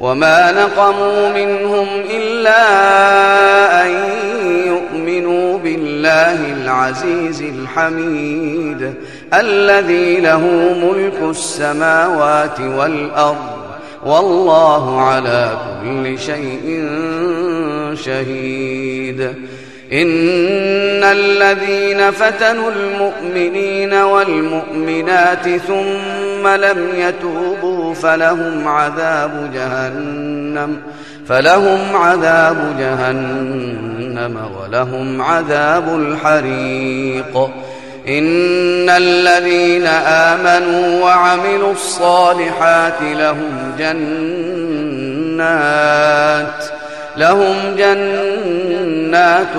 وما نقموا منهم إلا أن يؤمنوا بالله العزيز الحميد الذي له ملك السماوات والأرض والله على كل شيء شهيد إن الذين فتنوا المؤمنين والمؤمنات ثم لم يتوبوا فلهم عذاب جهنم فلهم عذاب جهنم ولهم عذاب الحريق. إن الذين آمنوا وعملوا الصالحات لهم جنات لهم جنات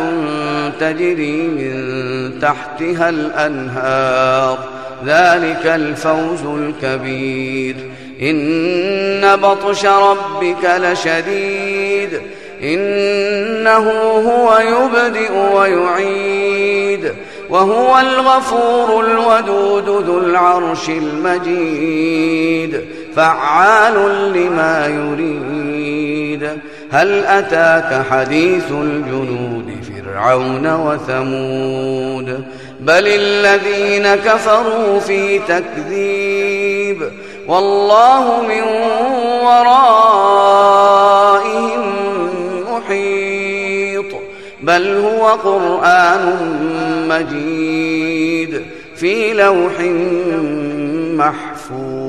تجري من تحتها الأنهار. ذلك الفوز الكبير. إن بطش ربك لشديد إنه هو يبدئ ويعيد وهو الغفور الودود ذو العرش المجيد فعال لما يريد. هل أتاك حديث الجنود فرعون وثمود؟ بل الذين كفروا في تكذيب والله من ورائهم محيط. بل هو قرآن مجيد في لوح محفوظ.